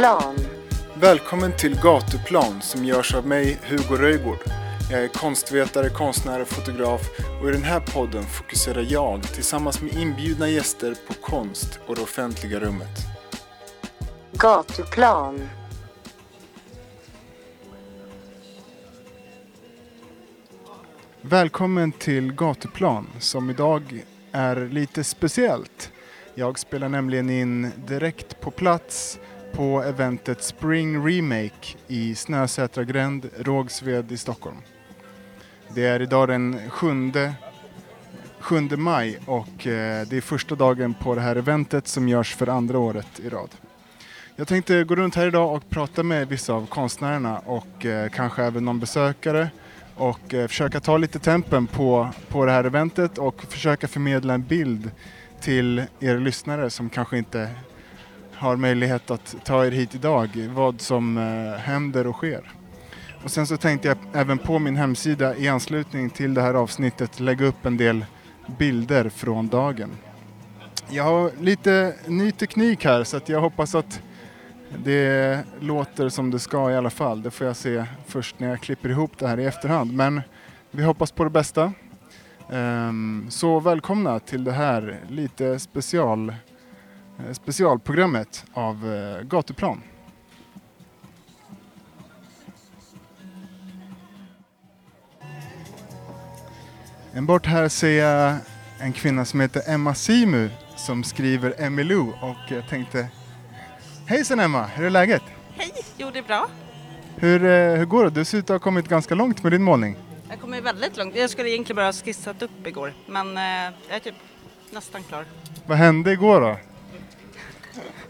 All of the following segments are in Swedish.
Gatuplan. Välkommen till Gatuplan som görs av mig, Hugo Röjgård. Jag är konstvetare, konstnär och fotograf och i den här podden fokuserar jag tillsammans med inbjudna gäster på konst och det offentliga rummet. Gatuplan. Välkommen till Gatuplan som idag är lite speciellt. Jag spelar nämligen in direkt på plats på eventet Spring Remake i Snösätra gränd, Rågsved i Stockholm. Det är idag den 7, 7 maj och eh, det är första dagen på det här eventet som görs för andra året i rad. Jag tänkte gå runt här idag och prata med vissa av konstnärerna och eh, kanske även någon besökare och eh, försöka ta lite tempen på, på det här eventet och försöka förmedla en bild till er lyssnare som kanske inte har möjlighet att ta er hit idag, vad som eh, händer och sker. Och sen så tänkte jag även på min hemsida i anslutning till det här avsnittet lägga upp en del bilder från dagen. Jag har lite ny teknik här så att jag hoppas att det låter som det ska i alla fall. Det får jag se först när jag klipper ihop det här i efterhand. Men vi hoppas på det bästa. Ehm, så välkomna till det här lite special, specialprogrammet av eh, Gatuplan. En bort här ser jag en kvinna som heter Emma Simu som skriver Emilou och jag tänkte Hejsan Emma, hur är läget? Hej, jo det är bra. Hur, eh, hur går det? Du ser ut att ha kommit ganska långt med din målning. Jag kommer väldigt långt. Jag skulle egentligen bara ha skissat upp igår, men eh, jag är typ nästan klar. Vad hände igår då?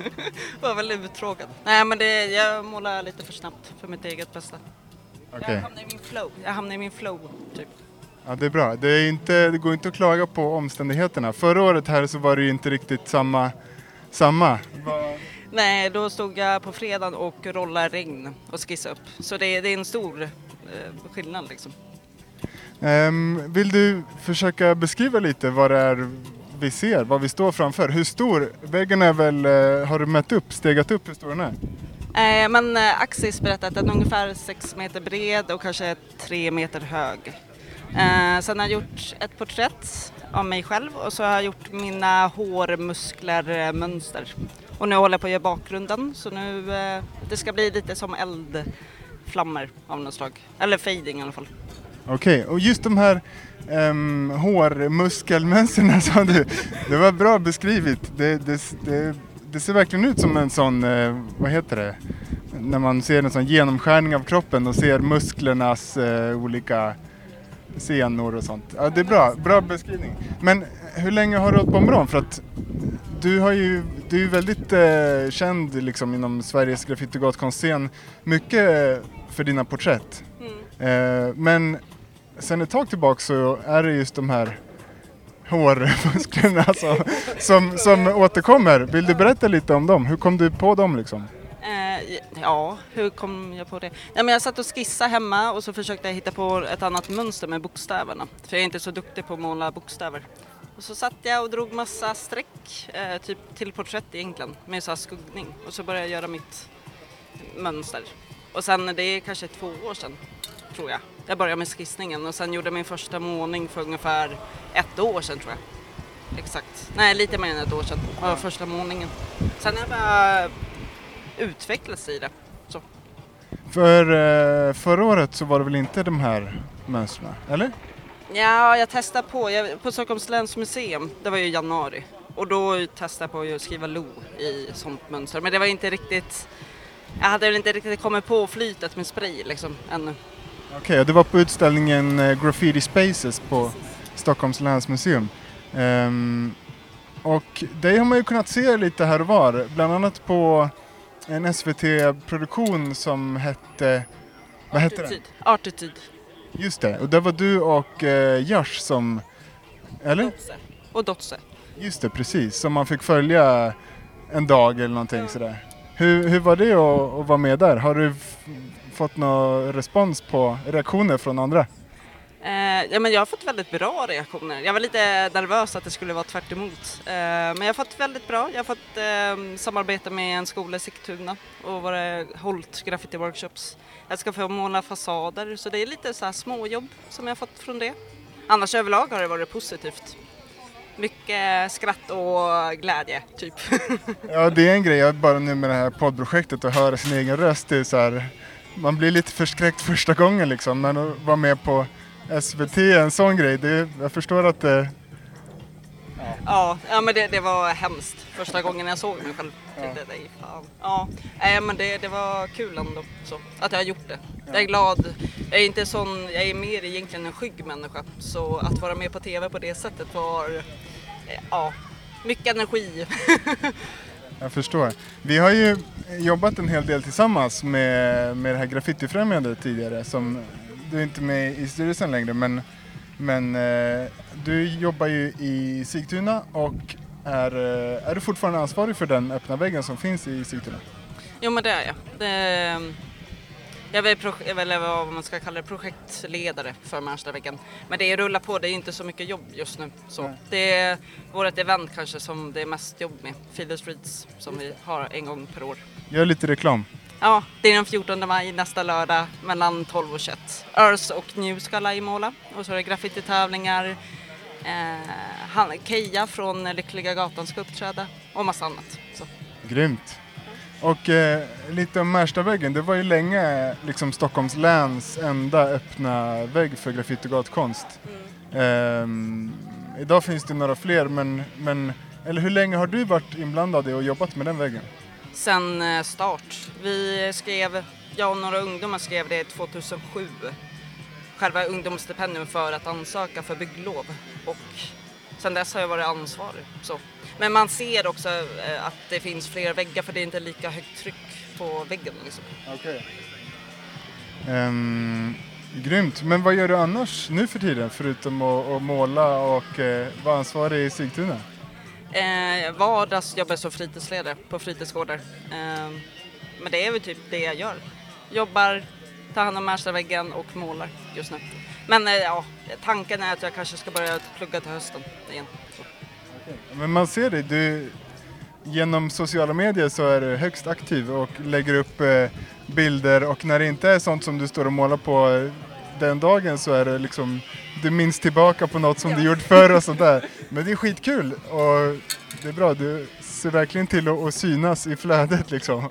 Var väldigt uttråkad. Nej men det, jag målar lite för snabbt för mitt eget bästa. Okej, Jag hamnar i min flow. Jag hamnar i min flow, typ. ja, det är bra. Det, är inte, det går inte att klaga på omständigheterna. Förra året här så var det ju inte riktigt samma. samma. Nej, då stod jag på fredagen och rollade regn och skissade upp. Så det, det är en stor eh, skillnad liksom. Ehm, vill du försöka beskriva lite vad det är vi ser, vad vi står framför? Hur stor? Väggen är väl, eh, har du mätt upp, stegat upp hur stor den är? Eh, men eh, Axis berättade att den är ungefär 6 meter bred och kanske 3 meter hög. Eh, sen har jag gjort ett porträtt av mig själv och så har jag gjort mina hårmuskler eh, mönster. Och nu håller jag på att göra bakgrunden så nu eh, det ska bli lite som eldflammor av något slag. Eller fading i alla fall. Okej, och just de här um, hårmuskelmönstren sa du, det var bra beskrivet. Det, det, det, det ser verkligen ut som en sån, eh, vad heter det, när man ser en sån genomskärning av kroppen och ser musklernas eh, olika senor och sånt. Ja, det är bra, bra beskrivning. Men hur länge har du hållit på med dem? För att du, har ju, du är väldigt eh, känd liksom, inom Sveriges graffiti och gatukonstscen. Mycket eh, för dina porträtt. Eh, men sen ett tag tillbaka så är det just de här hårmusklerna som, som, som återkommer. Vill du berätta lite om dem? Hur kom du på dem liksom? Eh, ja, hur kom jag på det? Ja, men jag satt och skissade hemma och så försökte jag hitta på ett annat mönster med bokstäverna. För jag är inte så duktig på att måla bokstäver. Och så satt jag och drog massa streck, eh, typ till porträtt egentligen, med så här skuggning. Och så började jag göra mitt mönster. Och sen, det är kanske två år sedan, tror jag. Jag började med skissningen och sen gjorde min första målning för ungefär ett år sedan tror jag. Exakt. Nej, lite mer än ett år sedan var första målningen. Sen har jag bara utvecklats i det. Så. För eh, förra året så var det väl inte de här mönstren, eller? Ja, jag testade på, jag, på Stockholms läns museum, det var ju i januari. Och då testade jag på att skriva lo i sånt mönster. Men det var inte riktigt, jag hade väl inte riktigt kommit på flytet med spray liksom ännu. Okej, och det var på utställningen eh, Graffiti Spaces på Stockholms länsmuseum. Ehm, och det har man ju kunnat se lite här och var, bland annat på en SVT-produktion som hette, vad hette den? Artityd. Just det, och där var du och eh, Josh som, eller? Dotse. Och Dotse. Just det, precis, som man fick följa en dag eller någonting sådär. Hur, hur var det att, att vara med där? Har du fått någon respons på reaktioner från andra? Eh, ja, men jag har fått väldigt bra reaktioner. Jag var lite nervös att det skulle vara tvärt. Eh, men jag har fått väldigt bra. Jag har fått eh, samarbeta med en skola i Sigtuna och vara hållit graffiti workshops. Jag ska få måla fasader så det är lite så här småjobb som jag har fått från det. Annars överlag har det varit positivt. Mycket skratt och glädje, typ. Ja, det är en grej, jag bara nu med det här poddprojektet och höra sin egen röst, det är så här, man blir lite förskräckt första gången liksom, men att vara med på SVT, en sån grej, det, jag förstår att det... Ja, ja men det, det var hemskt första gången jag såg mig själv. Tänkte, nej, fan. Ja, nej, men det, det var kul ändå så, att jag har gjort det. Jag är glad. Jag är inte sån, jag är mer egentligen en skygg människa. Så att vara med på TV på det sättet var, ja, mycket energi. Jag förstår. Vi har ju jobbat en hel del tillsammans med, med det här graffitifrämjandet tidigare. Som, du är inte med i styrelsen längre men, men eh, du jobbar ju i Sigtuna och är, eh, är du fortfarande ansvarig för den öppna väggen som finns i Sigtuna? Jo men det är jag. Det, jag är är väl vad man ska kalla det, projektledare för Märstaväggen. Men det rullar på, det är inte så mycket jobb just nu. Så. Nej. Det är vårt event kanske som det är mest jobb med, Feel the Streets, som vi har en gång per år. Gör lite reklam. Ja, det är den 14 maj nästa lördag mellan 12 och 21. Earth och New ska livemåla och så är det graffititävlingar. Eh, Keja från Lyckliga Gatan ska uppträda och massa annat. Så. Grymt. Och eh, lite om Märstaväggen, det var ju länge liksom Stockholms läns enda öppna vägg för graffiti och gatkonst. Ehm, idag finns det några fler men, men eller hur länge har du varit inblandad i och jobbat med den väggen? Sen eh, start. Vi skrev, jag och några ungdomar skrev det 2007. Själva ungdomsstipendium för att ansöka för bygglov. Och sen dess har jag varit ansvarig. Så. Men man ser också eh, att det finns fler väggar för det är inte lika högt tryck på väggen. Liksom. Okay. grymt, men vad gör du annars nu för tiden förutom att, måla och eh, vara ansvarig i Sigtuna? Eh, vardags jobbar jag som fritidsledare på fritidsgårdar. Eh, men det är väl typ det jag gör. Jobbar, tar hand om Märstaväggen och målar just nu. Men eh, ja, tanken är att jag kanske ska börja plugga till hösten igen. Så. Men man ser dig, du, genom sociala medier så är du högst aktiv och lägger upp eh, bilder och när det inte är sånt som du står och målar på eh, den dagen så är det liksom, du minns tillbaka på något som du gjort förr och sånt där. Men det är skitkul och det är bra, du ser verkligen till att, att synas i flödet liksom.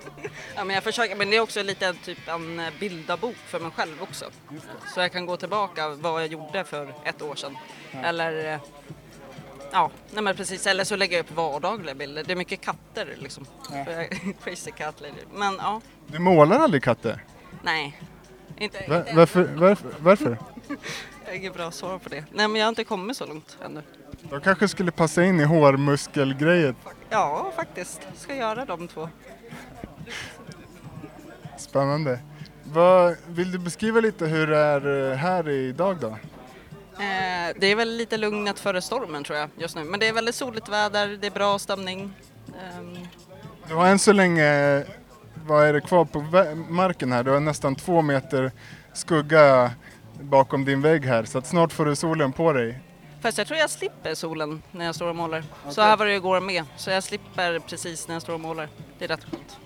Ja, men jag försöker, men det är också lite typ en eh, bildarbok för mig själv också. Så jag kan gå tillbaka vad jag gjorde för ett år sedan. Eller eh, Ja, nej men precis. Eller så lägger jag upp vardagliga bilder. Det är mycket katter liksom. Är Crazy cat lady. Men ja, Du målar aldrig katter? nej. Inte, Va- inte varför, varför, varför? Jag har inget bra svar på det. Nej men jag har inte kommit så långt ännu. De kanske skulle passa in i hårmuskelgrejen. Ja, faktiskt. Ska göra de två. Spännande. Vad, vill du beskriva lite hur det är eh, här idag då? Eh, det är väl lite lugnet före stormen tror jag just nu. Men det är väldigt soligt väder, det är bra stämning. Ehm, Du har än så länge, vad är det kvar på marken här? Du har nästan två meter skugga bakom din vägg här så att snart får du solen på dig. Fast jag tror jag slipper solen när jag står och målar. Så här var det igår med. Så jag slipper precis när jag står och målar. Det är rätt skönt.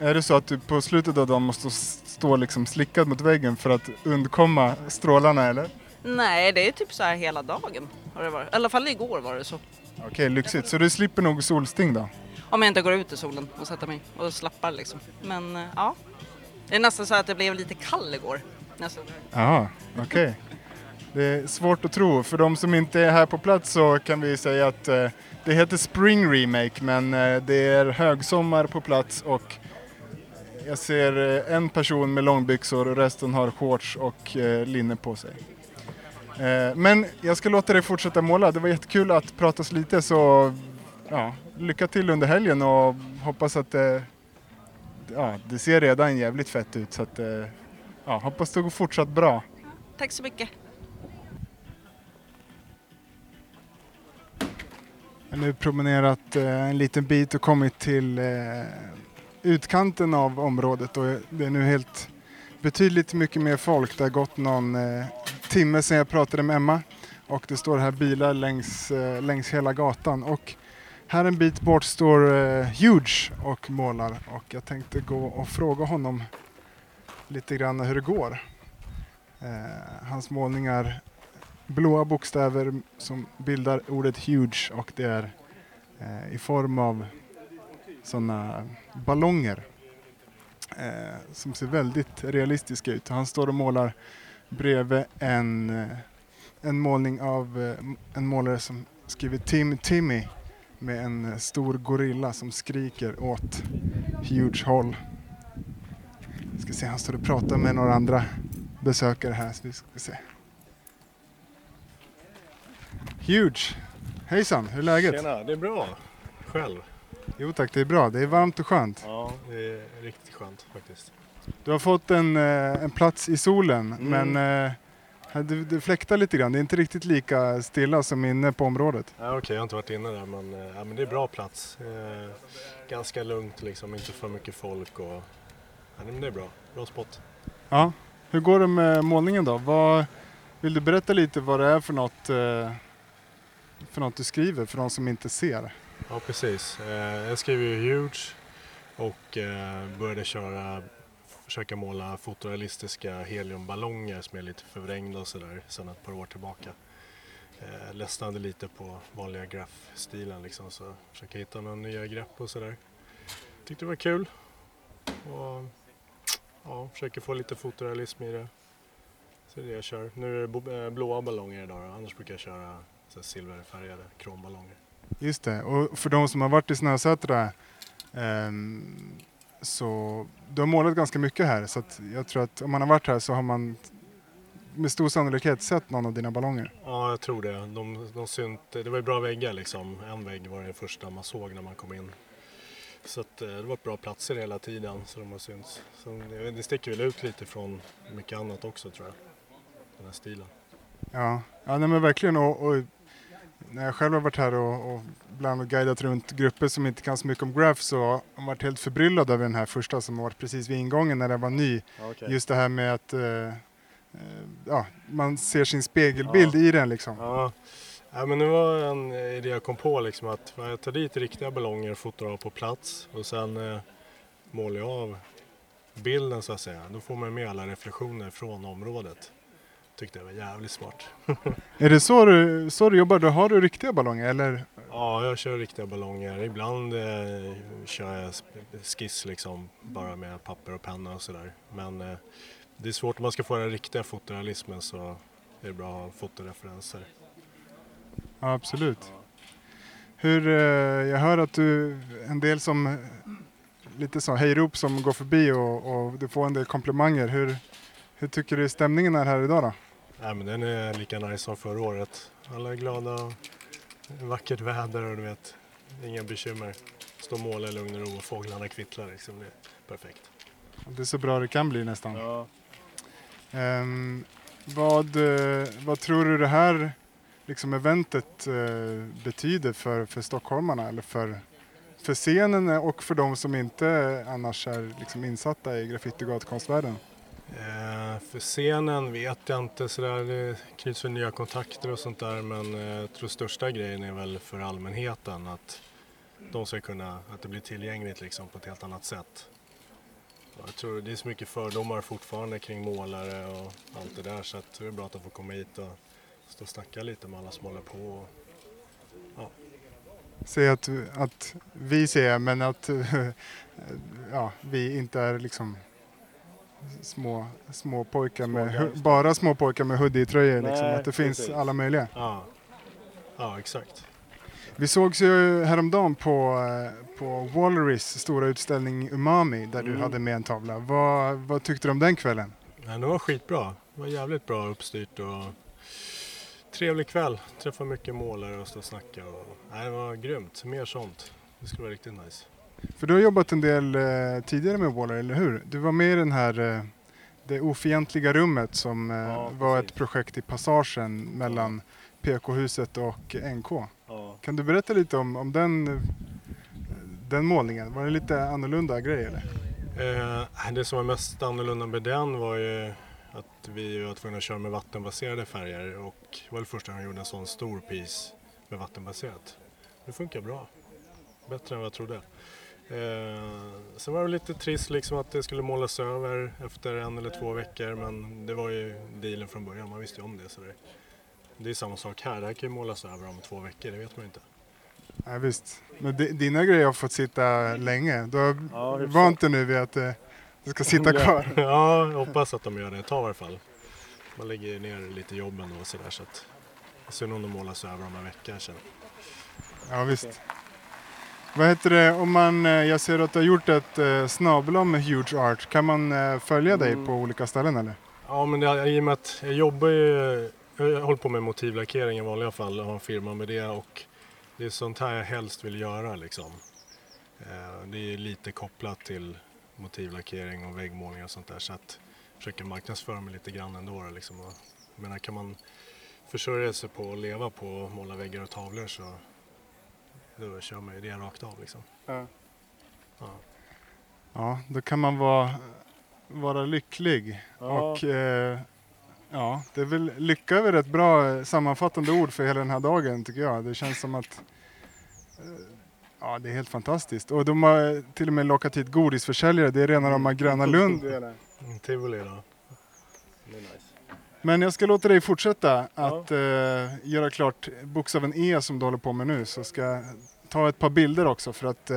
Är det så att du på slutet av dagen måste stå liksom slickad mot väggen för att undkomma strålarna eller? Nej, det är typ så här hela dagen. Har det varit. I alla fall igår var det så. Okej, lyxigt. Så du slipper nog solsting då? Om jag inte går ut i solen och sätter mig och slappar liksom. Men eh, ja. Det är nästan så att det blev lite kall igår. Alltså, Nästan. Jaha, okej. Det är svårt att tro. För de som inte är här på plats så kan vi säga att eh, det heter Spring Remake men eh, det är högsommar på plats och jag ser eh, en person med långbyxor och resten har shorts och eh, linne på sig. Eh, men jag ska låta dig fortsätta måla. Det var jättekul att pratas lite så ja, lycka till under helgen och hoppas att eh, ja, det ser redan jävligt fett ut så att eh, ja, hoppas det går fortsatt bra. Tack så mycket. Jag har nu promenerat eh, en liten bit och kommit till eh, utkanten av området och det är nu helt betydligt mycket mer folk. Det har gått någon eh, timme sedan jag pratade med Emma och det står här bilar längs, längs hela gatan och här en bit bort står Huge och målar och jag tänkte gå och fråga honom lite grann hur det går. Eh, hans målningar blåa bokstäver som bildar ordet huge och det är eh, i form av sådana ballonger eh, som ser väldigt realistiska ut. Han står och målar bredvid en, eh, en målning av eh, en målare som skriver Tim Timmy med en stor gorilla som skriker åt huge håll. Ska se, han står och pratar med några andra besökare här. Så vi ska se. Huge! Hejsan, hur är läget? Tjena, det är bra. Själv? Jo tack, det är bra. Det är varmt och skönt. Ja, det är riktigt skönt faktiskt. Du har fått en, eh, en plats i solen Mm. men eh, det, det fläktar lite grann. Det är inte riktigt lika stilla som inne på området. Ja, Okej, jag har inte varit inne där men, eh, ja, men det är bra plats. Eh, ganska lugnt liksom, inte för mycket folk och ja, men det är bra. Bra spot. Ja. Hur går det med målningen då? Vad, vill du berätta lite vad det är för något, eh, för något du skriver för de som inte ser? Ja, precis. Eh, jag skriver ju Huge och eh, började köra, försöka måla fotorealistiska heliumballonger som är lite förvrängda och sådär sedan ett par år tillbaka. Eh, ledsnade lite på vanliga graph-stilen liksom så försöka hitta några nya grepp och sådär. Tyckte det var kul och ja, försöker få lite fotorealism i det. Så det är det jag kör. Nu är det eh, blåa ballonger idag då. annars brukar jag köra så silverfärgade kromballonger. Just det, och för de som har varit i Snösätra ehm, så du har målat ganska mycket här så jag tror att om man har varit här så har man med stor sannolikhet sett någon av dina ballonger. Ja, jag tror det. De, de synt, det var ju bra väggar liksom. En vägg var det första man såg när man kom in. Så att, eh, det var bra platser hela tiden så de har synts. Så det, det sticker väl ut lite från mycket annat också tror jag. Den här stilen. Ja, ja nej men verkligen. Och, och när jag själv har varit här och, och bland annat guidat runt grupper som inte kan så mycket om graph så har jag varit helt förbryllad över den här första som har varit precis vid ingången när den var ny. Just det här med att eh, eh, ja, man ser sin spegelbild Ja. i den liksom. Ja. Ja, men det var en idé jag kom på liksom att jag tar dit riktiga ballonger och fotar av på plats och sen eh, målar jag av bilden så att säga. Då får man med alla reflektioner från området. Tyckte jag var jävligt smart. Är det så du, så du jobbar? Då har du riktiga ballonger eller? Ja, jag kör riktiga ballonger. Ibland eh, kör jag sk- skiss liksom bara med papper och penna och sådär. Men eh, det är svårt om man ska få den riktiga fotorealismen så är det bra att ha fotoreferenser. Ja, absolut. Hur, eh, jag hör att du, en del som, lite så hejrop som går förbi och, och du får en del komplimanger. Hur, hur tycker du stämningen är här idag då? Nej, men den är lika nice som förra året. Alla är glada, vackert väder och du vet, inga bekymmer. Stå och måla i lugn och ro och fåglarna kvittrar liksom. Det är perfekt. Det är så bra det kan bli nästan. Ja. Ehm, vad, eh, vad tror du det här liksom eventet eh, betyder för, för stockholmarna eller för, för scenen och för de som inte annars är liksom insatta i graffiti och gatukonstvärlden? Eh, för scenen vet jag inte sådär, det knyts väl nya kontakter och sånt där men eh, jag tror största grejen är väl för allmänheten att de ska kunna, att det blir tillgängligt liksom på ett helt annat sätt. Jag tror det är så mycket fördomar fortfarande kring målare och allt det där så att det är bra att de får komma hit och stå och snacka lite med alla som håller på. Och, Säg att, att vi ser men att ja, vi inte är liksom små, små pojkar med, Små hu- guys. bara små pojkar med hoodie-tröjor. Liksom, att det finns precis. alla möjliga. ja. ja, exakt. Vi sågs ju häromdagen på, på Walleries stora utställning Umami där du Mm. hade med en tavla. Vad, vad tyckte du om den kvällen? Men det var skitbra. Det var jävligt bra uppstyrt och trevlig kväll. Träffade mycket målare och stå och snacka. Och... Nej, det var grymt. Mer sånt. Det skulle vara riktigt nice. För du har jobbat en del eh, tidigare med Waller, eller hur? Du var med i den här eh, Det ofientliga rummet som eh, Ja, var precis. ett projekt i passagen mellan PK-huset och NK. Ja. Kan du berätta lite om, om den, eh, den målningen? Var det lite annorlunda grej eller? Eh, det som var mest annorlunda med den var ju Att vi var tvungna att köra med vattenbaserade färger och det var det första gången jag gjorde en sån stor piece med vattenbaserat. Det funkar bra. Bättre än vad jag trodde. Eh, sen var det lite trist liksom att det skulle målas över efter en eller två veckor men det var ju dealen från början, man visste ju om det. Så det, det är samma sak här, det här kan ju målas över om två veckor, det vet man ju inte. Ja, visst. Men di- dina grejer har fått sitta länge. Du har Ja, vant dig nu vid att eh, det ska sitta kvar. Ja, jag hoppas att de gör det ett tag i alla fall. Man lägger ju ner lite jobb ändå och sådär så att synd om de målas över om en vecka sen. Ja, visst. Vad heter det, om man, eh, jag ser att du har gjort ett eh, snabel med Huge Art. Kan man eh, följa dig Mm. på olika ställen eller? Ja, men det, i och med att jag jobbar ju, jag håller på med motivlackering i vanliga fall och har en firma med det och det är sånt här jag helst vill göra liksom. Eh, Det är lite kopplat till motivlackering och väggmålning och sånt där så att försöka marknadsföra mig lite grann ändå. då, Liksom. Och, jag menar, kan man försörja sig på och leva på att måla väggar och tavlor så då kör man ju det rakt av liksom. Ja. Ja. Ja, då kan man vara, vara lycklig. Och eh, ja, det är väl, lycka är ett bra eh, sammanfattande ord för hela den här dagen tycker jag. Det känns som att eh, Ja, det är helt fantastiskt. Och de har till och med lockat hit godisförsäljare. Det är rena rama Gröna Lund. Mm, Tivoli då. Det är nice. Men jag ska låta dig fortsätta att eh, göra klart bokstaven E som du håller på med nu. Så ska jag ta ett par bilder också för att eh,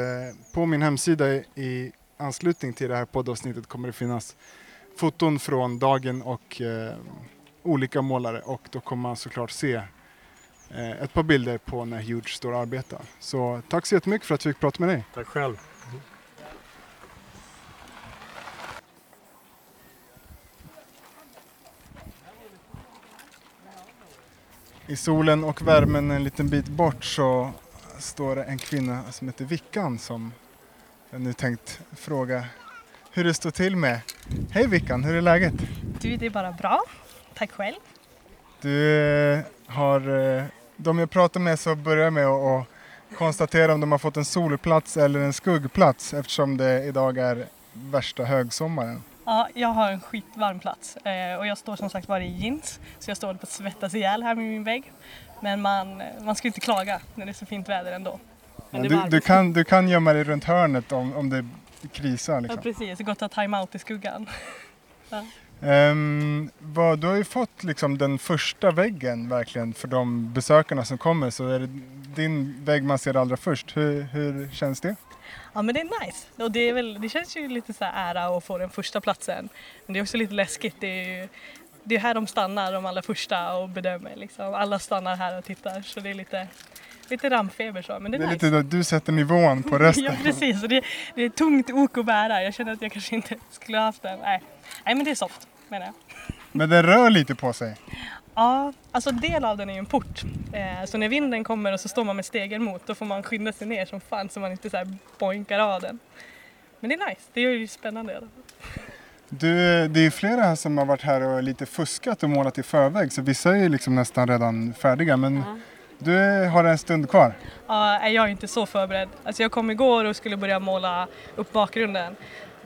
på min hemsida i, anslutning till det här poddavsnittet kommer det finnas foton från dagen och eh, olika målare och då kommer man såklart se eh, ett par bilder på när Huge står och arbetar. Så tack så jättemycket för att vi fick prata med dig. Tack själv. I solen och värmen en liten bit bort så står det en kvinna som heter Vickan som jag nu tänkt fråga hur det står till med. Hej Vickan, hur är läget? Du, det är bara bra. Tack själv. Du eh, har, eh, de jag pratar med så börjar jag med att konstatera om de har fått en solplats eller en skuggplats eftersom det idag är värsta högsommaren. Ja, jag har en skitvarm plats eh, och jag står som sagt bara i jeans så jag står på att svettas ihjäl här med min vägg. Men man, man ska inte klaga när det är så fint väder ändå. Men Du, du, kan, du kan gömma dig runt hörnet om, om det krisar. Ja Liksom. precis, det går att ta time-out i skuggan. Ehm, vad, du har ju fått liksom den första väggen verkligen för de besökarna som kommer så är det din vägg man ser allra först. Hur, hur känns det? Ja men det är nice och det, väl, det känns ju lite så ära att få den första platsen. Men det är också lite läskigt. Det är ju det är här de stannar, de allra första och bedömer. Liksom. Alla stannar här och tittar så det är lite, lite rampfeber så. Men det är, Det är nice. lite du sätter nivån på resten. Ja precis, det, det är tungt ok att bära. Jag känner att jag kanske inte skulle ha haft den. Nej, Nej men det är soft menar jag. Men den rör lite på sig. Ja, alltså del av den är ju en port. Eh, så när vinden kommer och så står man med stegen mot då får man skynda sig ner som fan så man inte så här boinkar av den. Men det är nice, det är ju spännande i alla fall. Du, det är flera här som har varit här och lite fuskat och målat i förväg så vissa är ju liksom nästan redan färdiga men du har en stund kvar. Ja, jag är inte så förberedd. Alltså jag kom igår och skulle börja måla upp bakgrunden.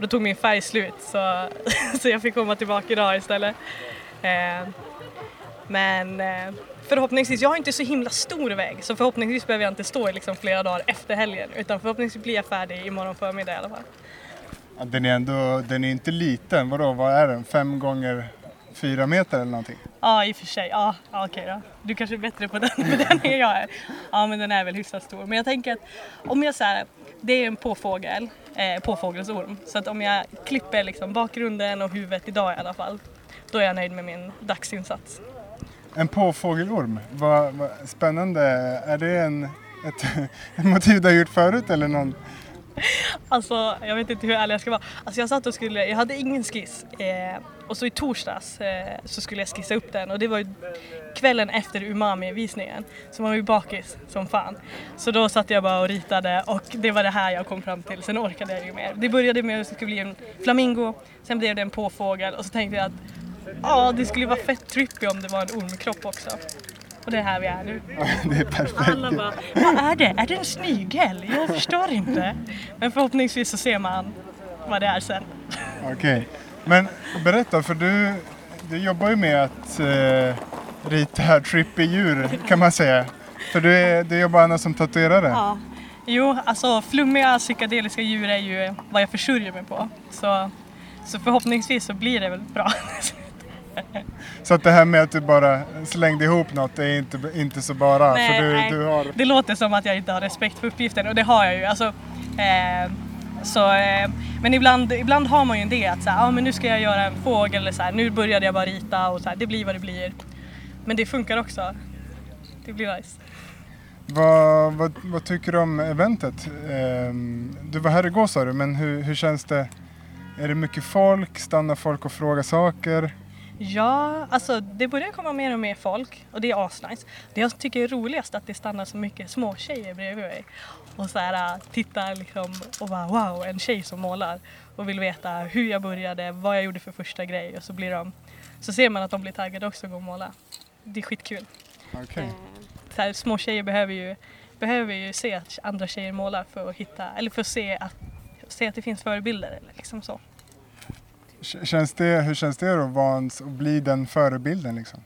Då tog min färg slut så, så jag fick komma tillbaka idag istället. Eh, men eh, förhoppningsvis, jag har inte så himla stor väg så förhoppningsvis behöver jag inte stå i liksom flera dagar efter helgen utan förhoppningsvis blir jag färdig imorgon förmiddag i alla fall. Ja, den är ändå, den är inte liten. Vadå, vad är den? Fem gånger fyra meter eller någonting? Ja, i och för sig. Ja, ja okej då. Du kanske är bättre på den, på den än jag är. Ja, men den är väl hyfsat stor. Men jag tänker att om jag säger det är en påfågel, eh, påfågelsorm. Så att om jag klipper liksom bakgrunden och huvudet idag i alla fall, då är jag nöjd med min dagsinsats. En påfågelorm, vad, vad spännande. Är det en, ett, ett motiv du har gjort förut eller någon? Alltså, jag vet inte hur ärlig jag ska vara. Alltså jag satt och skulle, jag hade ingen skiss. Eh, och så i torsdags eh, så skulle jag skissa upp den och det var ju kvällen efter Umami-visningen. Så man var ju bakis som fan. Så då satt jag bara och ritade och det var det här jag kom fram till. Sen orkade jag ju mer. Det började med att det skulle bli en flamingo, sen blev det en påfågel och så tänkte jag att ja, det skulle vara fett trippy om det var en ormkropp också. Och det är här vi är nu. Det är perfekt. Alla bara, vad är det? Är det en snigel? Jag förstår inte. Men förhoppningsvis så ser man vad det är sen. Okej. Men berätta, för du, du jobbar ju med att eh, rita trippy djur kan man säga. För du, är, du jobbar annars som tatuerare. Ja. Jo, alltså flummiga psykedeliska djur är ju vad jag försörjer mig på. Så, så förhoppningsvis så blir det väl bra. Så att det här med att du bara slängde ihop något är inte, inte så bara. Nej, för du, nej. du har... Det låter som att jag inte har respekt för uppgiften och det har jag ju. Alltså, eh, så, eh, men ibland, ibland har man ju en idé att så här, ah, men nu ska jag göra en fågel eller så här, nu började jag bara rita och så här, det blir vad det blir. Men det funkar också. Det blir nice. Vad, vad, vad tycker du om eventet? Ehm, du var här igår sa du, men hur, hur känns det? Är det mycket folk? Stannar folk och frågar saker? Ja, alltså det börjar komma mer och mer folk och det är asnice. Det jag tycker är roligast är att det stannar så mycket små tjejer bredvid mig och så här tittar liksom och bara wow, en tjej som målar och vill veta hur jag började, vad jag gjorde för första grej och så blir de, så ser man att de blir taggade också att gå och måla. Det är skitkul. Okej. Så här, små tjejer behöver ju, behöver ju se att andra tjejer målar för att hitta, eller för att se att, se att det finns förebilder eller liksom så. Känns det, hur känns det då att, bli den förebilden liksom?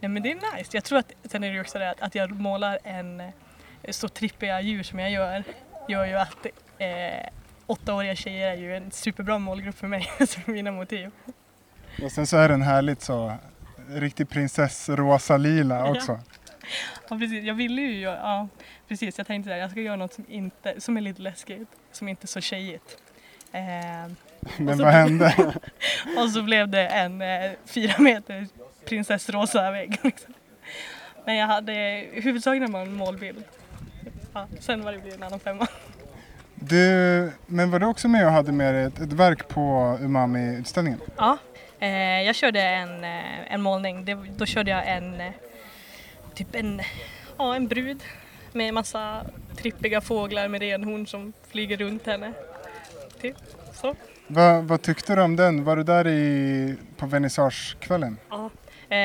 Ja men det är nice. Jag tror att sen är det ju också det att, att jag målar en eh, så trippiga djur som jag gör gör ju att eh, åttaåriga tjejer är ju en superbra målgrupp för mig, för mina motiv. Och sen så är den härligt så, riktig prinsess rosa lila också. Ja precis, jag ville ju göra, ja precis jag tänkte att jag ska göra något som, inte, som är lite läskigt, som inte är så tjejigt. Eh, Men vad hände? och så blev det en eh, fyra meter prinsessrosa vägg. Liksom. Men jag hade huvudsakligen bara en målbild. Ja, sen var det blivit en annan femma. Du, men var du också med och hade med dig ett, ett verk på Umami-utställningen? Ja, eh, jag körde en, eh, en målning. Det, då körde jag en, eh, typ en, ja, en brud med massa trippiga fåglar med renhorn som flyger runt henne. Typ så. Vad, vad tyckte du om den? Var du där i, på vernissagekvällen? Ja. Eh,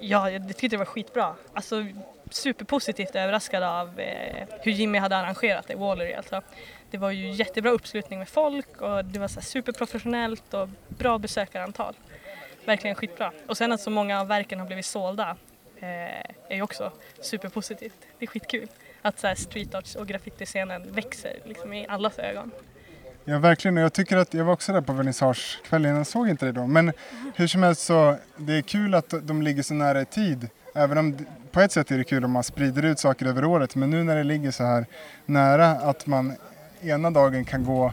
ja, jag tyckte det var skitbra. Alltså superpositivt överraskad av eh, hur Jimmy hade arrangerat det, Wallery alltså. Det var ju jättebra uppslutning med folk och det var så här superprofessionellt och bra besökarantal. Verkligen skitbra. Och sen att så många av verken har blivit sålda eh, är ju också superpositivt. Det är skitkul att så här street arts och graffitiscenen växer liksom i allas ögon. Ja verkligen och jag tycker att jag var också där på vernissagekvällen, jag såg inte det då. Men hur som helst så, det är kul att de ligger så nära i tid. Även om på ett sätt är det kul om man sprider ut saker över året. Men nu när det ligger så här nära att man ena dagen kan gå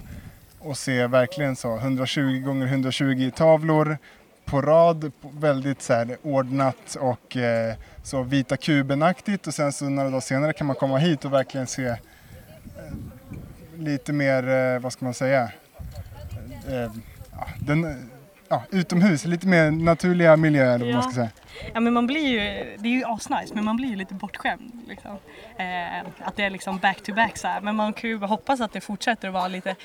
och se verkligen så 120 gånger 120 tavlor på rad, väldigt så här ordnat och eh, så vita kuben-aktigt. och sen så några dagar senare kan man komma hit och verkligen se lite mer, eh, vad ska man säga, eh, ja, den, ja, utomhus, lite mer naturliga miljöer eller vad man ska Ja. säga. Ja men man blir ju, det är ju asnice men man blir ju lite bortskämd liksom. Eh, att det är liksom back to back så här. Men man kan ju hoppas att det fortsätter att vara lite,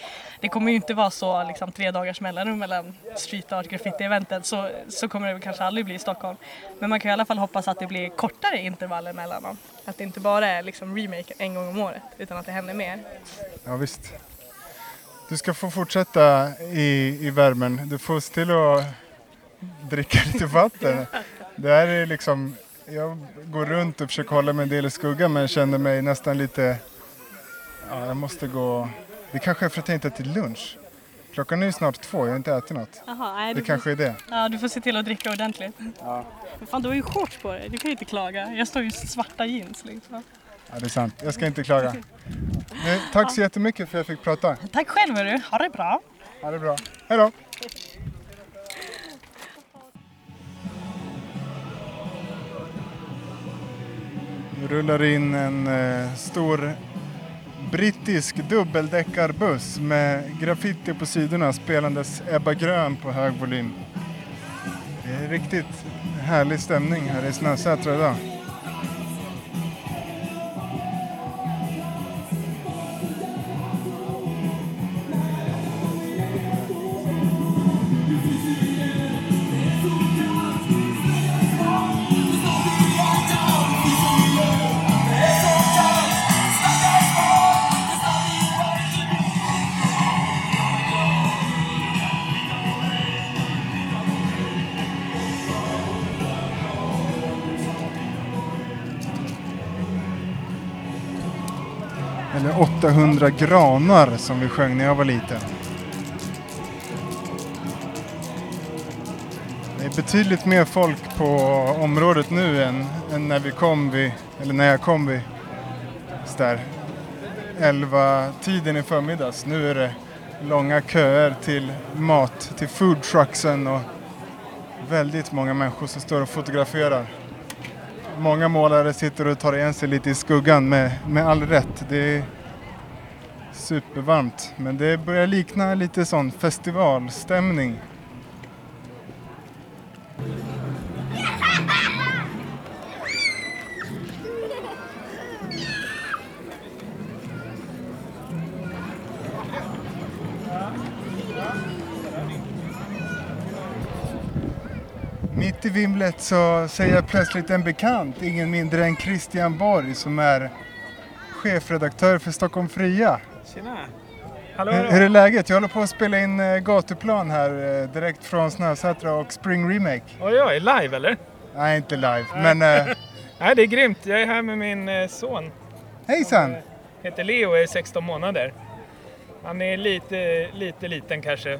det kommer ju inte vara så liksom tre dagars mellanrum mellan street art graffiti-eventet så, så kommer det väl kanske aldrig bli i Stockholm. Men man kan i alla fall hoppas att det blir kortare intervaller mellan dem. Att det inte bara är liksom remake en gång om året utan att det händer mer. Ja, visst. Du ska få fortsätta i, i värmen. Du får se till att dricka lite vatten. Det här är liksom, jag går runt och försöker hålla mig en del i skuggan men känner mig nästan lite, ja jag måste gå, det kanske är för att jag inte ätit lunch. Klockan är ju snart två, jag har inte ätit något. Jaha, nej, Det du, kanske är det. ja, du får se till att dricka ordentligt. Ja. Fan du har ju shorts på dig, du kan ju inte klaga. Jag står ju i svarta jeans liksom. Ja, det är sant. Jag ska inte klaga. Nej, tack så jättemycket för att jag fick prata. Tack själv hörru, ha det bra. Ha det bra. Hej då! Nu rullar in en eh, stor brittisk dubbeldäckarbuss med graffiti på sidorna spelandes Ebba Grön på hög volym. Det är riktigt härlig stämning här i Snösätra idag. 800 granar som vi sjöng när jag var liten. Det är betydligt mer folk på området nu än, än när vi kom vid, eller när jag kom vid där 11 tiden i förmiddags. Nu är det långa köer till mat, till foodtrucksen och väldigt många människor som står och fotograferar. Många målare sitter och tar igen sig lite i skuggan med, med all rätt. Det är supervarmt men det börjar likna lite sån festivalstämning. Mitt i vimlet så säger jag plötsligt en bekant, ingen mindre än Christian Borg som är chefredaktör för Stockholm Fria. Tjena! Hallå, Hur, hallå. hur är läget? Jag håller på att spela in eh, gatuplan här eh, direkt från Snösätra och Spring Remake. Oj, oj, live eller? Nej, inte live, men eh, Nej, det är grymt. Jag är här med min eh, son. hejsan! Heter Leo och är 16 månader. Han är lite, lite liten kanske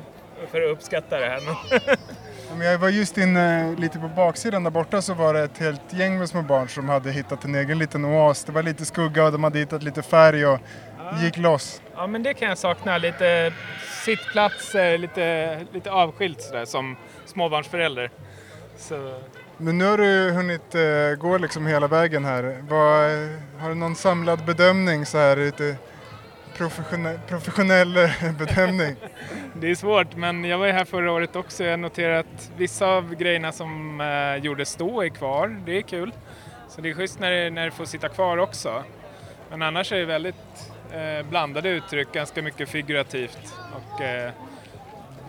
för att uppskatta det här. Men Men jag var just inne lite på baksidan där borta så var det ett helt gäng med små barn som hade hittat en egen liten oas. Det var lite skugga och de hade hittat lite färg och gick loss. ja, men det kan jag sakna. Lite sittplatser, lite, lite avskilt sådär som småbarnsförälder. Så, Men nu har du hunnit eh, gå liksom hela vägen här. Eh, har du någon samlad bedömning så här, lite professionell, professionell eh, bedömning? det är svårt, men jag var ju här förra året också. Jag har noterat att vissa av grejerna som eh, gjordes då är kvar. Det är kul. Så det är schysst när det, när det får sitta kvar också. Men annars är det väldigt eh, blandade uttryck, ganska mycket figurativt och eh,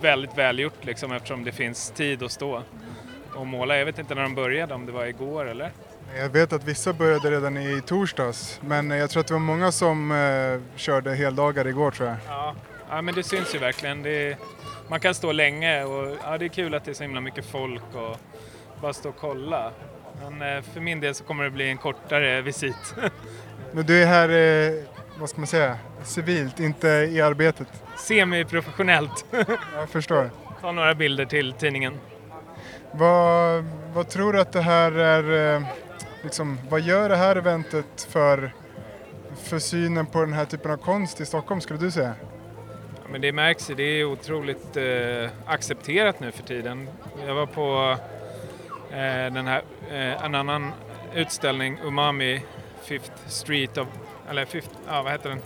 väldigt välgjort liksom eftersom det finns tid att stå och måla. Jag vet inte när de började, om det var igår eller? Jag vet att vissa började redan i torsdags men jag tror att det var många som eh, körde heldagar igår tror jag. Ja, ja men det syns ju verkligen. Är, man kan stå länge och ja, det är kul att det är så himla mycket folk och bara stå och kolla. Men eh, för min del så kommer det bli en kortare visit. Men du är här, eh, vad ska man säga, civilt, inte i arbetet. Semi-professionellt. Jag förstår. Ta några bilder till tidningen. Vad, vad tror du att det här är, eh, liksom, vad gör det här eventet för, för synen på den här typen av konst i Stockholm skulle du säga? Ja, men det märks ju, det är otroligt eh, accepterat nu för tiden. Jag var på eh, den här, eh, en annan utställning, Umami Fifth Street of, eller Fifth, ja vad heter den?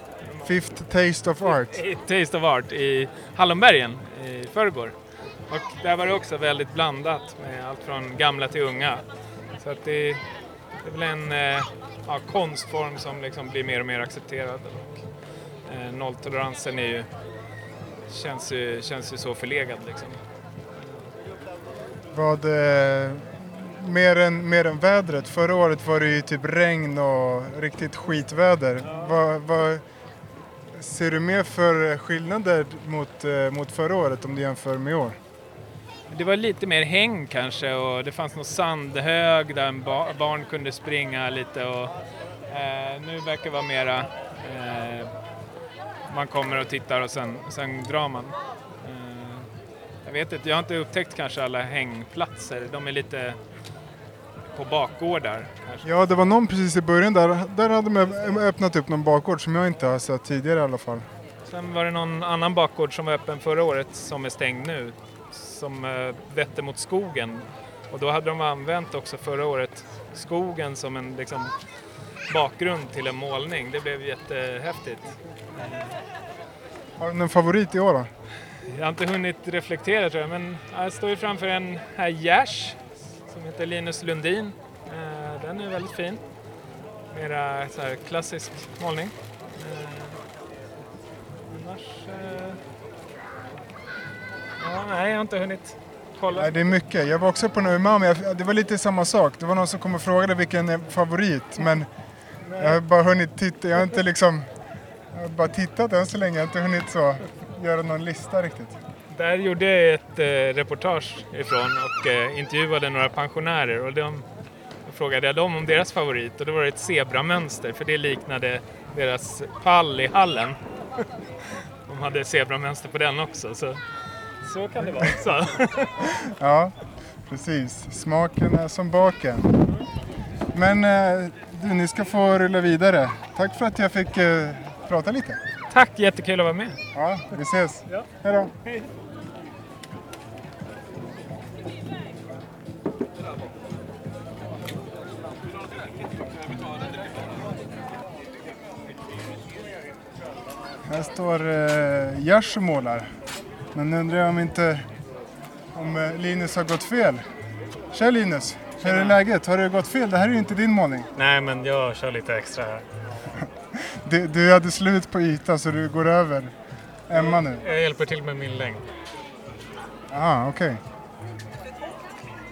Fifth Taste of Art. Taste of Art i Hallonbergen i förrgår. Och där var det också väldigt blandat med allt från gamla till unga. Så att det, det är väl en eh, ja, konstform som liksom blir mer och mer accepterad. Och, eh, nolltoleransen är ju, känns, ju, känns ju så förlegad liksom. Vad, eh, mer, än, mer än vädret, förra året var det ju typ regn och riktigt skitväder. Vad, vad ser du mer för skillnader mot, eh, mot förra året om du jämför med i år? Det var lite mer häng kanske och det fanns någon sandhög där en ba- barn kunde springa lite och eh, nu verkar det vara mera eh, man kommer och tittar och sen, sen drar man. Eh, jag vet inte, jag har inte upptäckt kanske alla hängplatser. De är lite på bakgårdar. Kanske. Ja, det var någon precis i början där. Där hade de öppnat upp någon bakgård som jag inte har sett tidigare i alla fall. Sen var det någon annan bakgård som var öppen förra året som är stängd nu. Som eh, vette mot skogen. Och då hade de använt också förra året skogen som en liksom, bakgrund till en målning. Det blev jättehäftigt. Har du någon favorit i år då? Jag har inte hunnit reflektera tror jag, men jag står ju framför en här gärs som heter Linus Lundin. Eh, den är väldigt fin. Mera så här klassisk målning. Eh, annars... Eh, ja, nej, jag har inte hunnit kolla. Nej, det är mycket. Jag var också på en umami. Det var lite samma sak. Det var någon som kom och frågade vilken är favorit. Men jag har bara hunnit titta. Jag har inte liksom... Jag har bara tittat än så länge. Jag har inte hunnit så göra någon lista riktigt. Där gjorde jag ett eh, reportage ifrån och eh, intervjuade några pensionärer och de, då frågade jag dem om deras favorit och då var det ett zebramönster för det liknade deras pall i hallen. De hade zebramönster på den också, så, så kan det vara också. Ja, precis. Smaken är som baken. Men eh, du, ni ska få rulla vidare. Tack för att jag fick eh, prata lite. Tack, jättekul att vara med. Ja, vi ses. Ja. Hej då. Hej. Här står eh, Gers och målar. Men nu undrar jag om inte om eh, Linus har gått fel. Tja Linus! Hur är läget? Har det gått fel? Det här är ju inte din målning. Nej, men jag kör lite extra här. Du, du hade slut på yta så du går över Emma nu. Jag hjälper till med min längd. Aha, okej.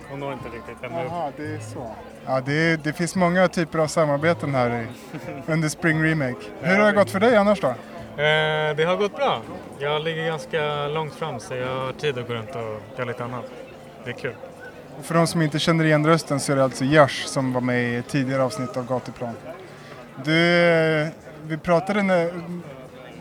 Hon når inte riktigt upp. Jaha, det är så. Ja, det, det finns många typer av samarbeten här i, under Spring Remake. Hur har det gått för dig annars då? Eh, det har gått bra. Jag ligger ganska långt fram så jag har tid att gå runt och göra lite annat. Det är kul. För de som inte känner igen rösten så är det alltså Jars som var med i tidigare avsnitt av Gatuplan. Du, eh, vi pratade när,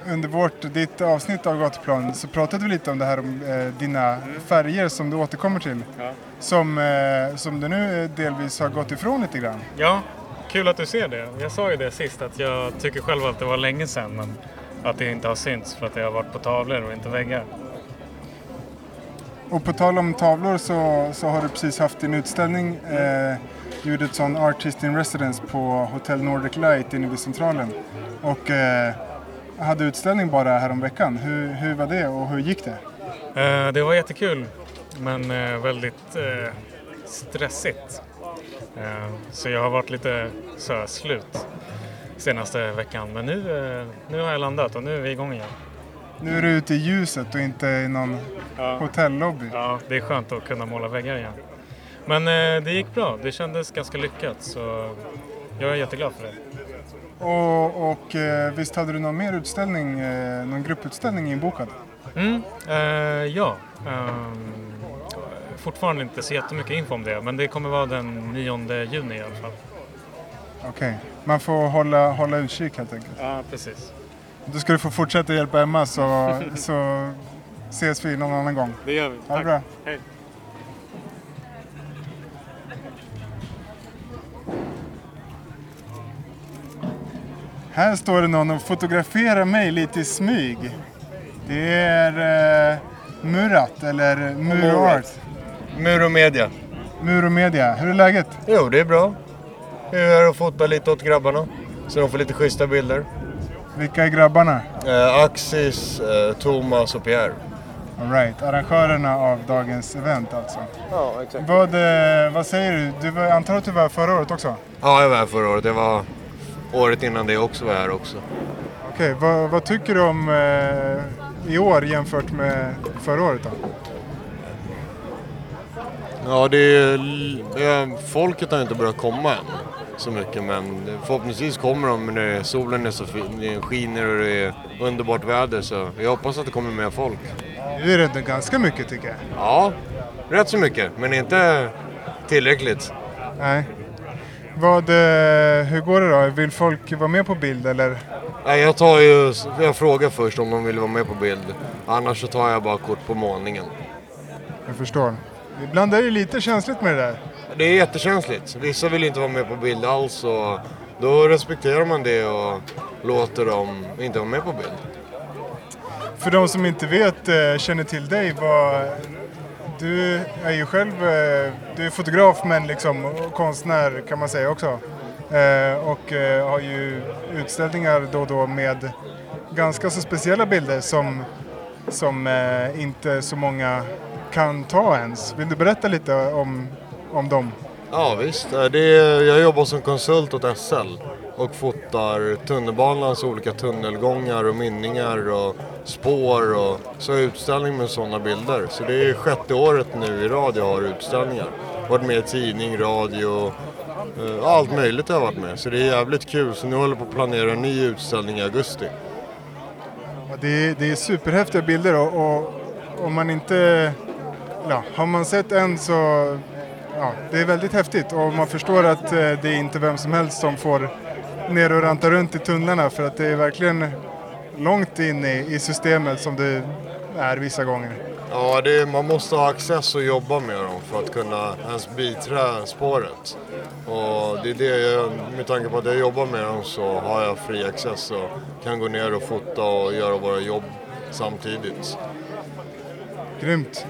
under vårt, ditt avsnitt av Gatuplan så pratade vi lite om det här om eh, dina färger som du återkommer till. Ja. Som, eh, som du nu eh, delvis har gått ifrån lite grann. Ja, kul att du ser det. Jag sa ju det sist att jag tycker själv att det var länge sedan men att det inte har synts för att det har varit på tavlor och inte väggar. Och på tal om tavlor så, så har du precis haft en utställning, eh, sån Artist in Residence på Hotel Nordic Light inne vid Centralen. Och eh, hade utställning bara häromveckan. Hur, hur var det och hur gick det? Eh, det var jättekul men eh, väldigt eh, stressigt. Eh, så jag har varit lite så här, slut senaste veckan men nu, eh, nu har jag landat och nu är vi igång igen. Nu är du ute i ljuset och inte i någon Ja. hotellobby. Ja, det är skönt att kunna måla väggar igen. Men eh, det gick bra, det kändes ganska lyckat så jag är jätteglad för det. Och, och eh, visst hade du någon mer utställning, någon grupputställning inbokad? Mm, eh, ja. ehm, fortfarande inte så jättemycket info om det men det kommer vara den 9 juni i alla fall. Okej, man får hålla, hålla utkik helt enkelt. Ja, precis. Då ska du få fortsätta hjälpa Emma så, så ses vi någon annan gång. Det gör vi. Ha det bra. Hej. Här står det någon och fotograferar mig lite i smyg. Det är eh, Murat eller Muro Art. Muro Media. Muro Media. Hur är läget? Jo, det är bra. Jag är här och fotar lite åt grabbarna. Så de får lite schyssta bilder. Vilka är grabbarna? Eh, Axis, eh, Thomas och Pierre. All right, arrangörerna av dagens event alltså. Ja, exakt. Vad, eh, vad säger du? Du var, antar att du var förra året också? Ja, jag var här förra året. Det var året innan det också var här också. Okej, vad, vad tycker du om eh, i år jämfört med förra året då? Ja, det är, eh, folket har inte börjat komma än så mycket men förhoppningsvis kommer de när solen är så fin, skiner och det är underbart väder så jag hoppas att det kommer mer folk. Nu är det ändå ganska mycket tycker jag. Ja, rätt så mycket men inte tillräckligt. Nej. Vad, eh, hur går det då? Vill folk vara med på bild eller? Nej, jag tar ju, jag frågar först om de vill vara med på bild. Annars så tar jag bara kort på målningen. Jag förstår. Ibland är det lite känsligt med det där. Det är jättekänsligt. Vissa vill inte vara med på bild alls och då respekterar man det och låter dem inte vara med på bild. För de som inte vet, eh, känner till dig, vad, du är ju själv eh, du är fotograf men liksom konstnär kan man säga också. Eh, och har ju utställningar då och då med ganska så speciella bilder som, som inte så många kan ta ens. Vill du berätta lite om, om dem? Ja visst, det är, jag jobbar som konsult åt SL och fotar tunnelbanans olika tunnelgångar och mynningar och spår och så har jag utställning med sådana bilder. Så det är sjätte året nu i rad jag har utställningar. Varit med i tidning, radio, eh, allt möjligt har jag varit med. Så det är jävligt kul. Så nu håller jag på att planera en ny utställning i augusti. Det är, det är superhäftiga bilder och, och om man inte... Ja, har man sett en så... Ja, det är väldigt häftigt och man förstår att eh, det är inte vem som helst som får ner och ranta runt i tunnlarna för att det är verkligen långt in i, i systemet som det är vissa gånger. Ja, det är, man måste ha access och jobba med dem för att kunna ens biträ spåret. Och det är det jag, med tanke på att jag jobbar med dem så har jag fri access och kan gå ner och fota och göra våra jobb samtidigt. Grymt.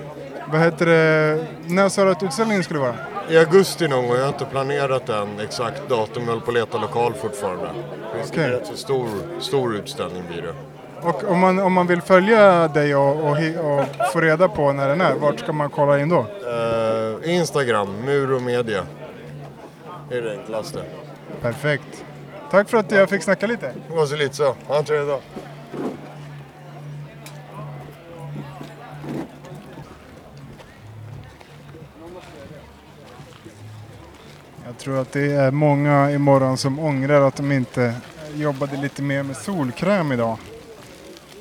Vad heter det, när sa du att utställningen skulle vara? I augusti någon gång, jag har inte planerat än exakt datum, jag håller på att leta lokal fortfarande. Det en rätt så stor, stor utställning blir det. Och om man, om man vill följa dig och, och, och få reda på när den är, vart ska man kolla in då? Eh, Instagram, Muro Media. Det är det enklaste. Perfekt. Tack för att jag fick snacka lite. Det var så lite så. Ha en trevlig dag. Tror att det är många imorgon som ångrar att de inte jobbade lite mer med solkräm idag.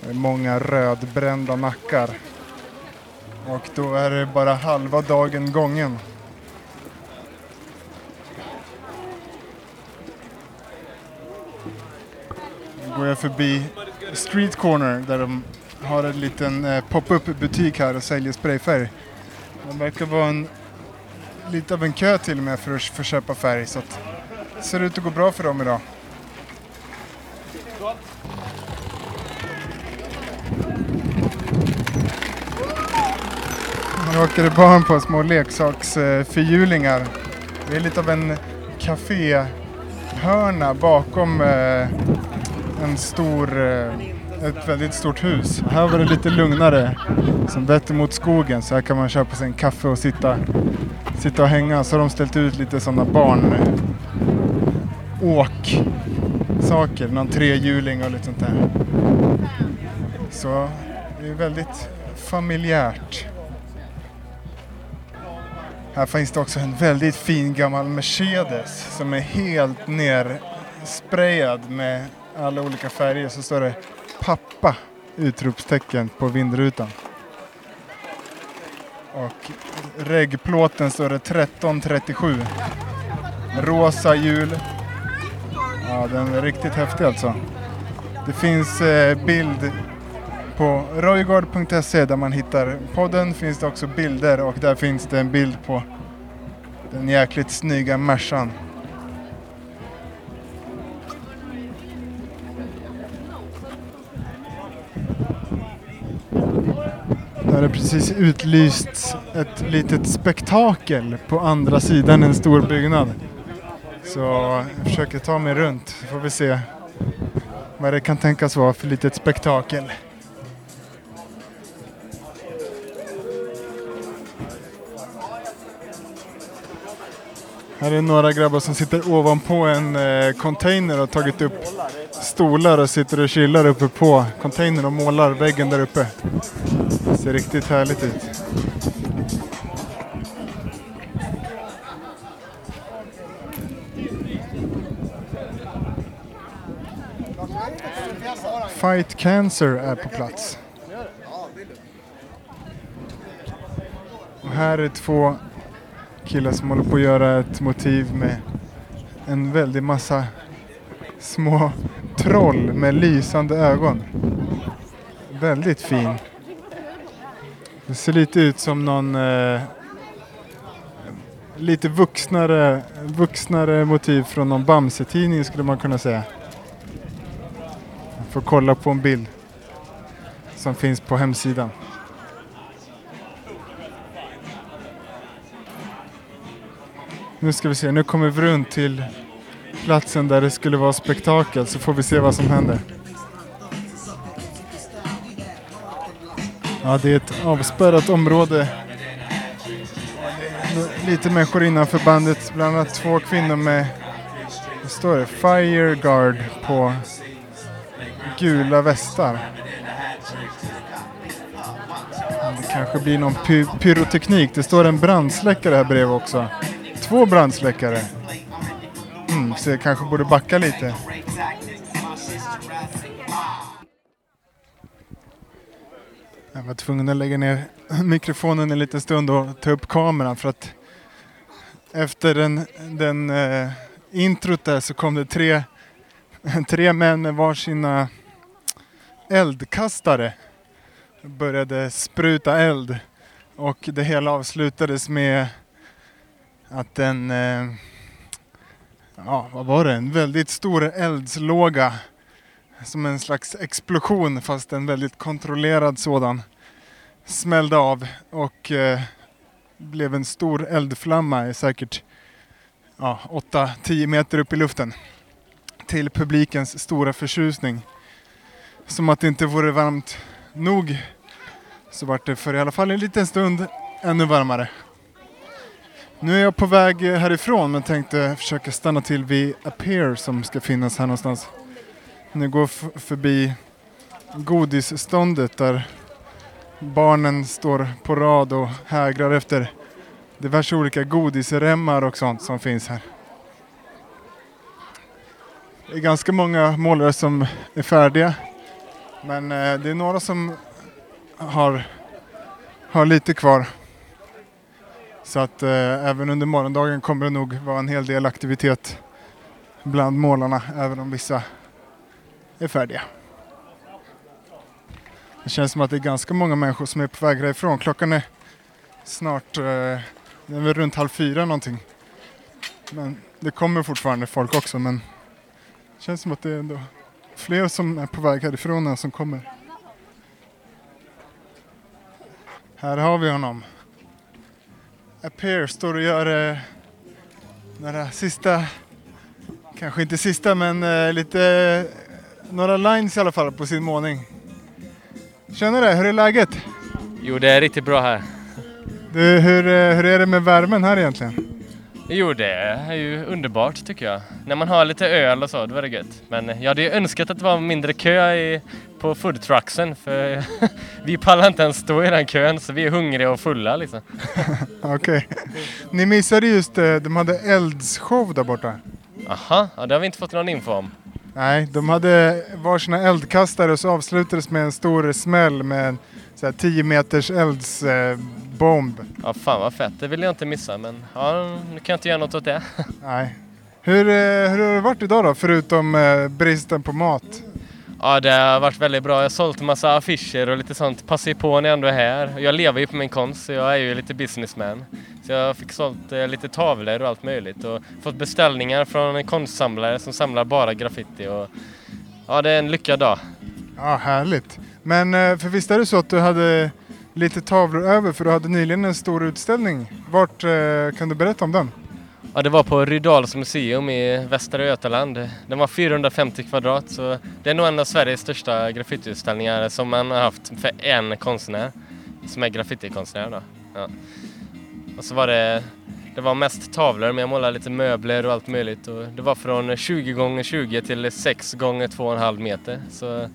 Det är många rödbrända nackar. Och då är det bara halva dagen gången. Nu går jag förbi Street Corner där de har en liten eh, pop-up butik här och säljer sprayfärg. Det verkar vara en lite av en kö till och med för att få köpa färg så att det ser ut att gå bra för dem idag. Nu åker det barn på små leksaksförhjulingar. Det är lite av en kaféhörna bakom eh, en stor, eh, ett väldigt stort hus. Här var det lite lugnare som vetter mot skogen så här kan man köpa sig en kaffe och sitta sitta och hänga så har de ställt ut lite sådana barn åk saker, någon trehjuling och lite sånt där. Så det är väldigt familjärt. Här finns det också en väldigt fin gammal Mercedes som är helt nersprayad med alla olika färger. Så står det pappa utropstecken på vindrutan. Och reggplåten står det 1337. Rosa hjul. Ja, den är riktigt häftig alltså. Det finns eh, bild på roygard.se där man hittar podden finns det också bilder och där finns det en bild på den jäkligt snygga Mercan. Har det precis utlysts ett litet spektakel på andra sidan en stor byggnad. Så jag försöker ta mig runt så får vi se vad det kan tänkas vara för litet spektakel. Här är några grabbar som sitter ovanpå en eh, container och tagit upp stolar och sitter och chillar uppe på containern och målar väggen där uppe. Det ser riktigt härligt ut. Fight Cancer är på plats. Och här är två killar som håller på att göra ett motiv med en väldig massa små troll med lysande ögon. Väldigt fin. Det ser lite ut som någon eh, lite vuxnare, vuxnare motiv från någon Bamse-tidning skulle man kunna säga. Jag får kolla på en bild som finns på hemsidan. Nu ska vi se, nu kommer vi runt till platsen där det skulle vara spektakel så får vi se vad som händer. Ja, det är ett avspärrat område. Lite människor innanför bandet, bland annat två kvinnor med, vad står det, Fire Guard på gula västar. Det kanske blir någon py pyroteknik. Det står en brandsläckare här bredvid också. Två brandsläckare. Mm, så jag kanske borde backa lite. Jag var tvungen att lägga ner mikrofonen en liten stund och ta upp kameran för att efter den, den eh, introt där så kom det tre tre män med varsina eldkastare började spruta eld och det hela avslutades med att en, eh, ja vad var det, en väldigt stor eldslåga som en slags explosion fast en väldigt kontrollerad sådan smällde av och eh, blev en stor eldflamma i säkert ja, 8-10 meter upp i luften till publikens stora förtjusning. Som att det inte vore varmt nog så vart det för i alla fall en liten stund ännu varmare. Nu är jag på väg härifrån men tänkte försöka stanna till vid Appear som ska finnas här någonstans. Nu går förbi godisståndet där barnen står på rad och hägrar efter diverse olika godisremmar och sånt som finns här. Det är ganska många målare som är färdiga. Men eh, det är några som har, har lite kvar. Så att eh, även under morgondagen kommer det nog vara en hel del aktivitet bland målarna, även om vissa är färdiga. Det känns som att det är ganska många människor som är på väg härifrån. Klockan är snart, eh, det är väl runt halv fyra någonting. Men det kommer fortfarande folk också men det känns som att det är ändå fler som är på väg härifrån än som kommer. Här har vi honom. Appear står och gör eh, några sista, kanske inte sista men eh, lite, några lines i alla fall på sin målning. Tjenare, hur är läget? Jo, det är riktigt bra här. Du, hur, eh, hur är det med värmen här egentligen? Jo, det är ju underbart tycker jag. När man har lite öl och så, då är det gött. Men jag hade ju önskat att det var mindre kö i, på foodtrucksen för vi pallar inte ens stå i den kön så vi är hungriga och fulla liksom. Okej. Ni missade just, eh, de hade eldsshow där borta. Aha, ja, det har vi inte fått någon info om. Nej, de hade varsina eldkastare och så avslutades med en stor smäll med en så här, 10 meters eldsbomb. Ja, fan vad fett. Det vill jag inte missa men ja, nu kan jag inte göra något åt det. Nej. Hur, eh, hur har det varit idag då, förutom eh, bristen på mat? Ja, det har varit väldigt bra. Jag har sålt en massa affischer och lite sånt. Passar ju på när jag ändå är här. Jag lever ju på min konst så jag är ju lite businessman. Så jag fick sålt eh, lite tavlor och allt möjligt och fått beställningar från konstsamlare som samlar bara graffiti. Och, ja, det är en lyckad dag. Ja, härligt. Men eh, för visst är det så att du hade lite tavlor över för du hade nyligen en stor utställning. Vart eh, kan du berätta om den? Ja, det var på Rydals museum i Västra Götaland. Den var 450 kvadrat så det är nog en av Sveriges största graffitiutställningar som man har haft för en konstnär som är graffitikonstnär då. Ja. Och så var det, det var mest tavlor men jag målade lite möbler och allt möjligt och det var från 20 gånger 20 till 6 gånger 2,5 meter så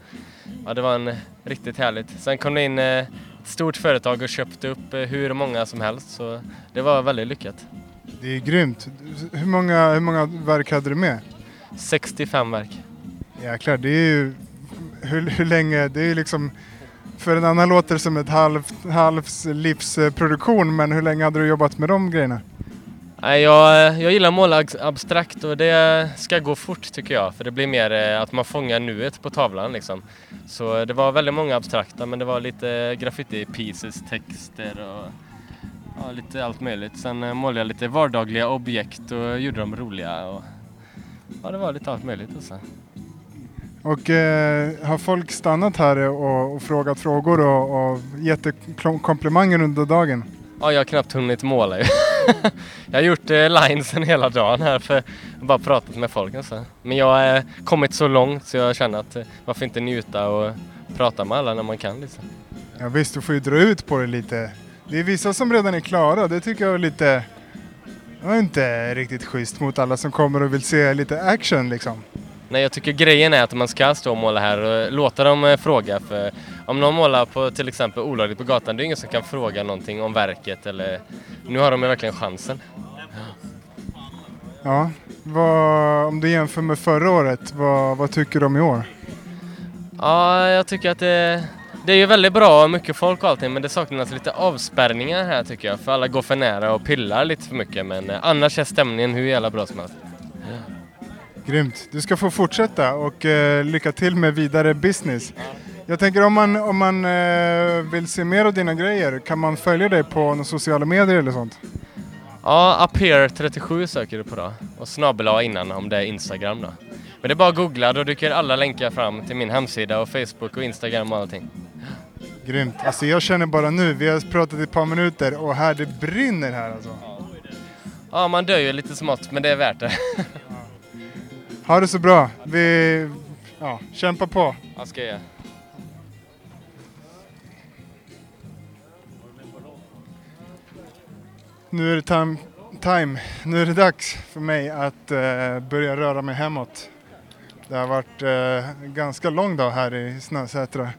ja, det var en riktigt härligt. Sen kom det in eh, ett stort företag och köpte upp eh, hur många som helst så det var väldigt lyckat. Det är grymt. Hur många, hur många verk hade du med? 65 verk. Jäklar, det är ju... Hur, hur länge? Det är ju liksom... För en annan låter det som ett halvt, halvs livsproduktion men hur länge hade du jobbat med de grejerna? Nej, jag, jag gillar att måla abstrakt och det ska gå fort tycker jag. För det blir mer eh, att man fångar nuet på tavlan liksom. Så eh, det var väldigt många abstrakta men det var lite graffiti pieces, texter och ja, lite allt möjligt. Sen eh, målade jag lite vardagliga objekt och gjorde dem roliga. Och, ja, det var lite allt möjligt. Alltså. Och eh, har folk stannat här och, och frågat frågor och, och gett komplimanger under dagen? Ja, jag har knappt hunnit måla ju. jag har gjort eh, linesen hela dagen här för jag har bara pratat med folk. Alltså. Men jag har eh, kommit så långt så jag känner att eh, varför inte njuta och prata med alla när man kan liksom. Ja visst, du får ju dra ut på det lite. Det är vissa som redan är klara, det tycker jag är lite... Det var inte riktigt schysst mot alla som kommer och vill se lite action liksom. Nej, jag tycker grejen är att man ska stå och måla här och låta dem eh, fråga. För om någon målar på till exempel olagligt på gatan, det är ingen som kan fråga någonting om verket eller... Nu har de ju verkligen chansen. Ja, vad, om du jämför med förra året, vad, vad tycker du om i år? Ja, jag tycker att det, det är ju väldigt bra och mycket folk och allting men det saknas lite avspärrningar här tycker jag. För alla går för nära och pillar lite för mycket men eh, annars är stämningen hur jävla bra som helst. Grymt. Du ska få fortsätta och eh, lycka till med vidare business. Jag tänker om man, om man eh, vill se mer av dina grejer, kan man följa dig på sociala medier eller sånt? Ja, Appear37 söker du på då. Och snabel innan om det är Instagram då. Men det är bara att googla, då dyker alla länkar fram till min hemsida och Facebook och Instagram och allting. Grymt. Alltså jag känner bara nu, vi har pratat i ett par minuter och här det brinner här alltså. Ja, man dör ju lite smått, men det är värt det. Ha det så bra. Vi ja, kämpar på. Ja, ska jag Nu är det time, time. Nu är det dags för mig att eh, börja röra mig hemåt. Det har varit eh, en ganska lång dag här i Snösätra.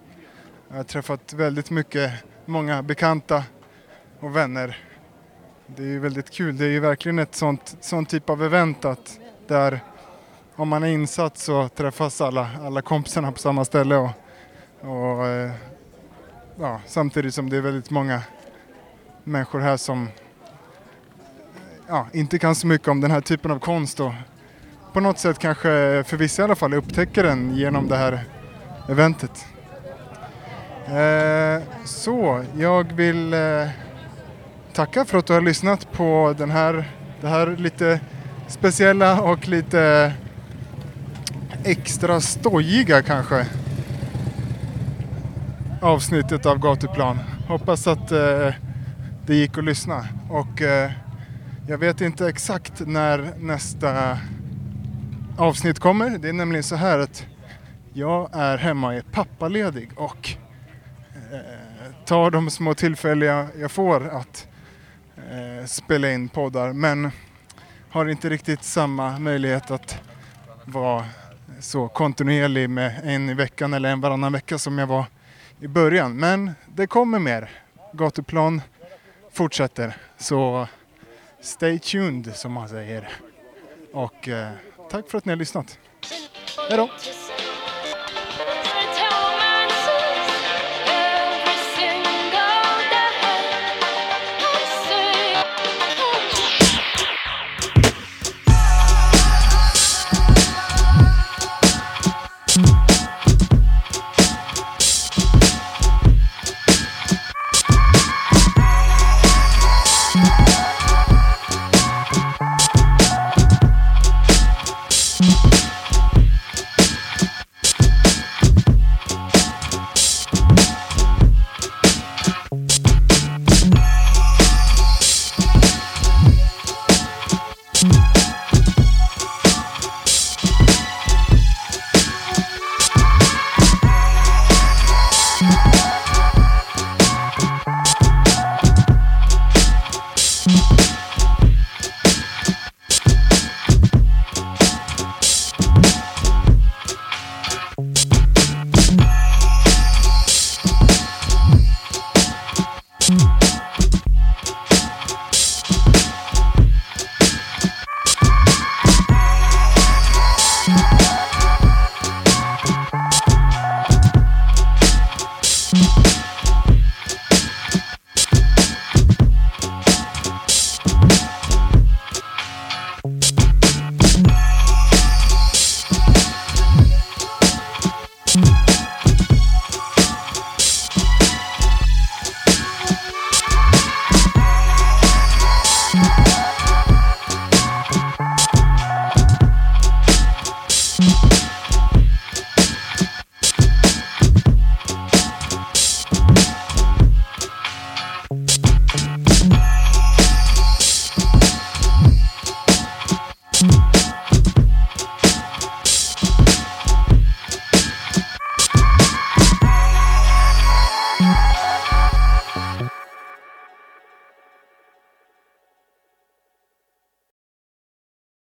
Jag har träffat väldigt mycket, många bekanta och vänner. Det är ju väldigt kul. Det är ju verkligen ett sånt, sånt typ av event att där om man är insatt så träffas alla, alla kompisarna på samma ställe och, och eh, ja, samtidigt som det är väldigt många människor här som ja, inte kan så mycket om den här typen av konst och på något sätt kanske, för vissa i alla fall, upptäcker den genom det här eventet. Eh, så, jag vill eh, tacka för att du har lyssnat på den här, det här lite speciella och lite extra stojiga kanske avsnittet av Gatuplan. Hoppas att eh, det gick att lyssna och eh, jag vet inte exakt när nästa avsnitt kommer. Det är nämligen så här att jag är hemma och är pappaledig och eh, tar de små tillfälliga jag får att eh, spela in poddar men har inte riktigt samma möjlighet att vara så kontinuerlig med en i veckan eller en varannan vecka som jag var i början. Men det kommer mer. Gatuplan fortsätter. Så stay tuned som man säger. Och eh, tack för att ni har lyssnat. Hej då!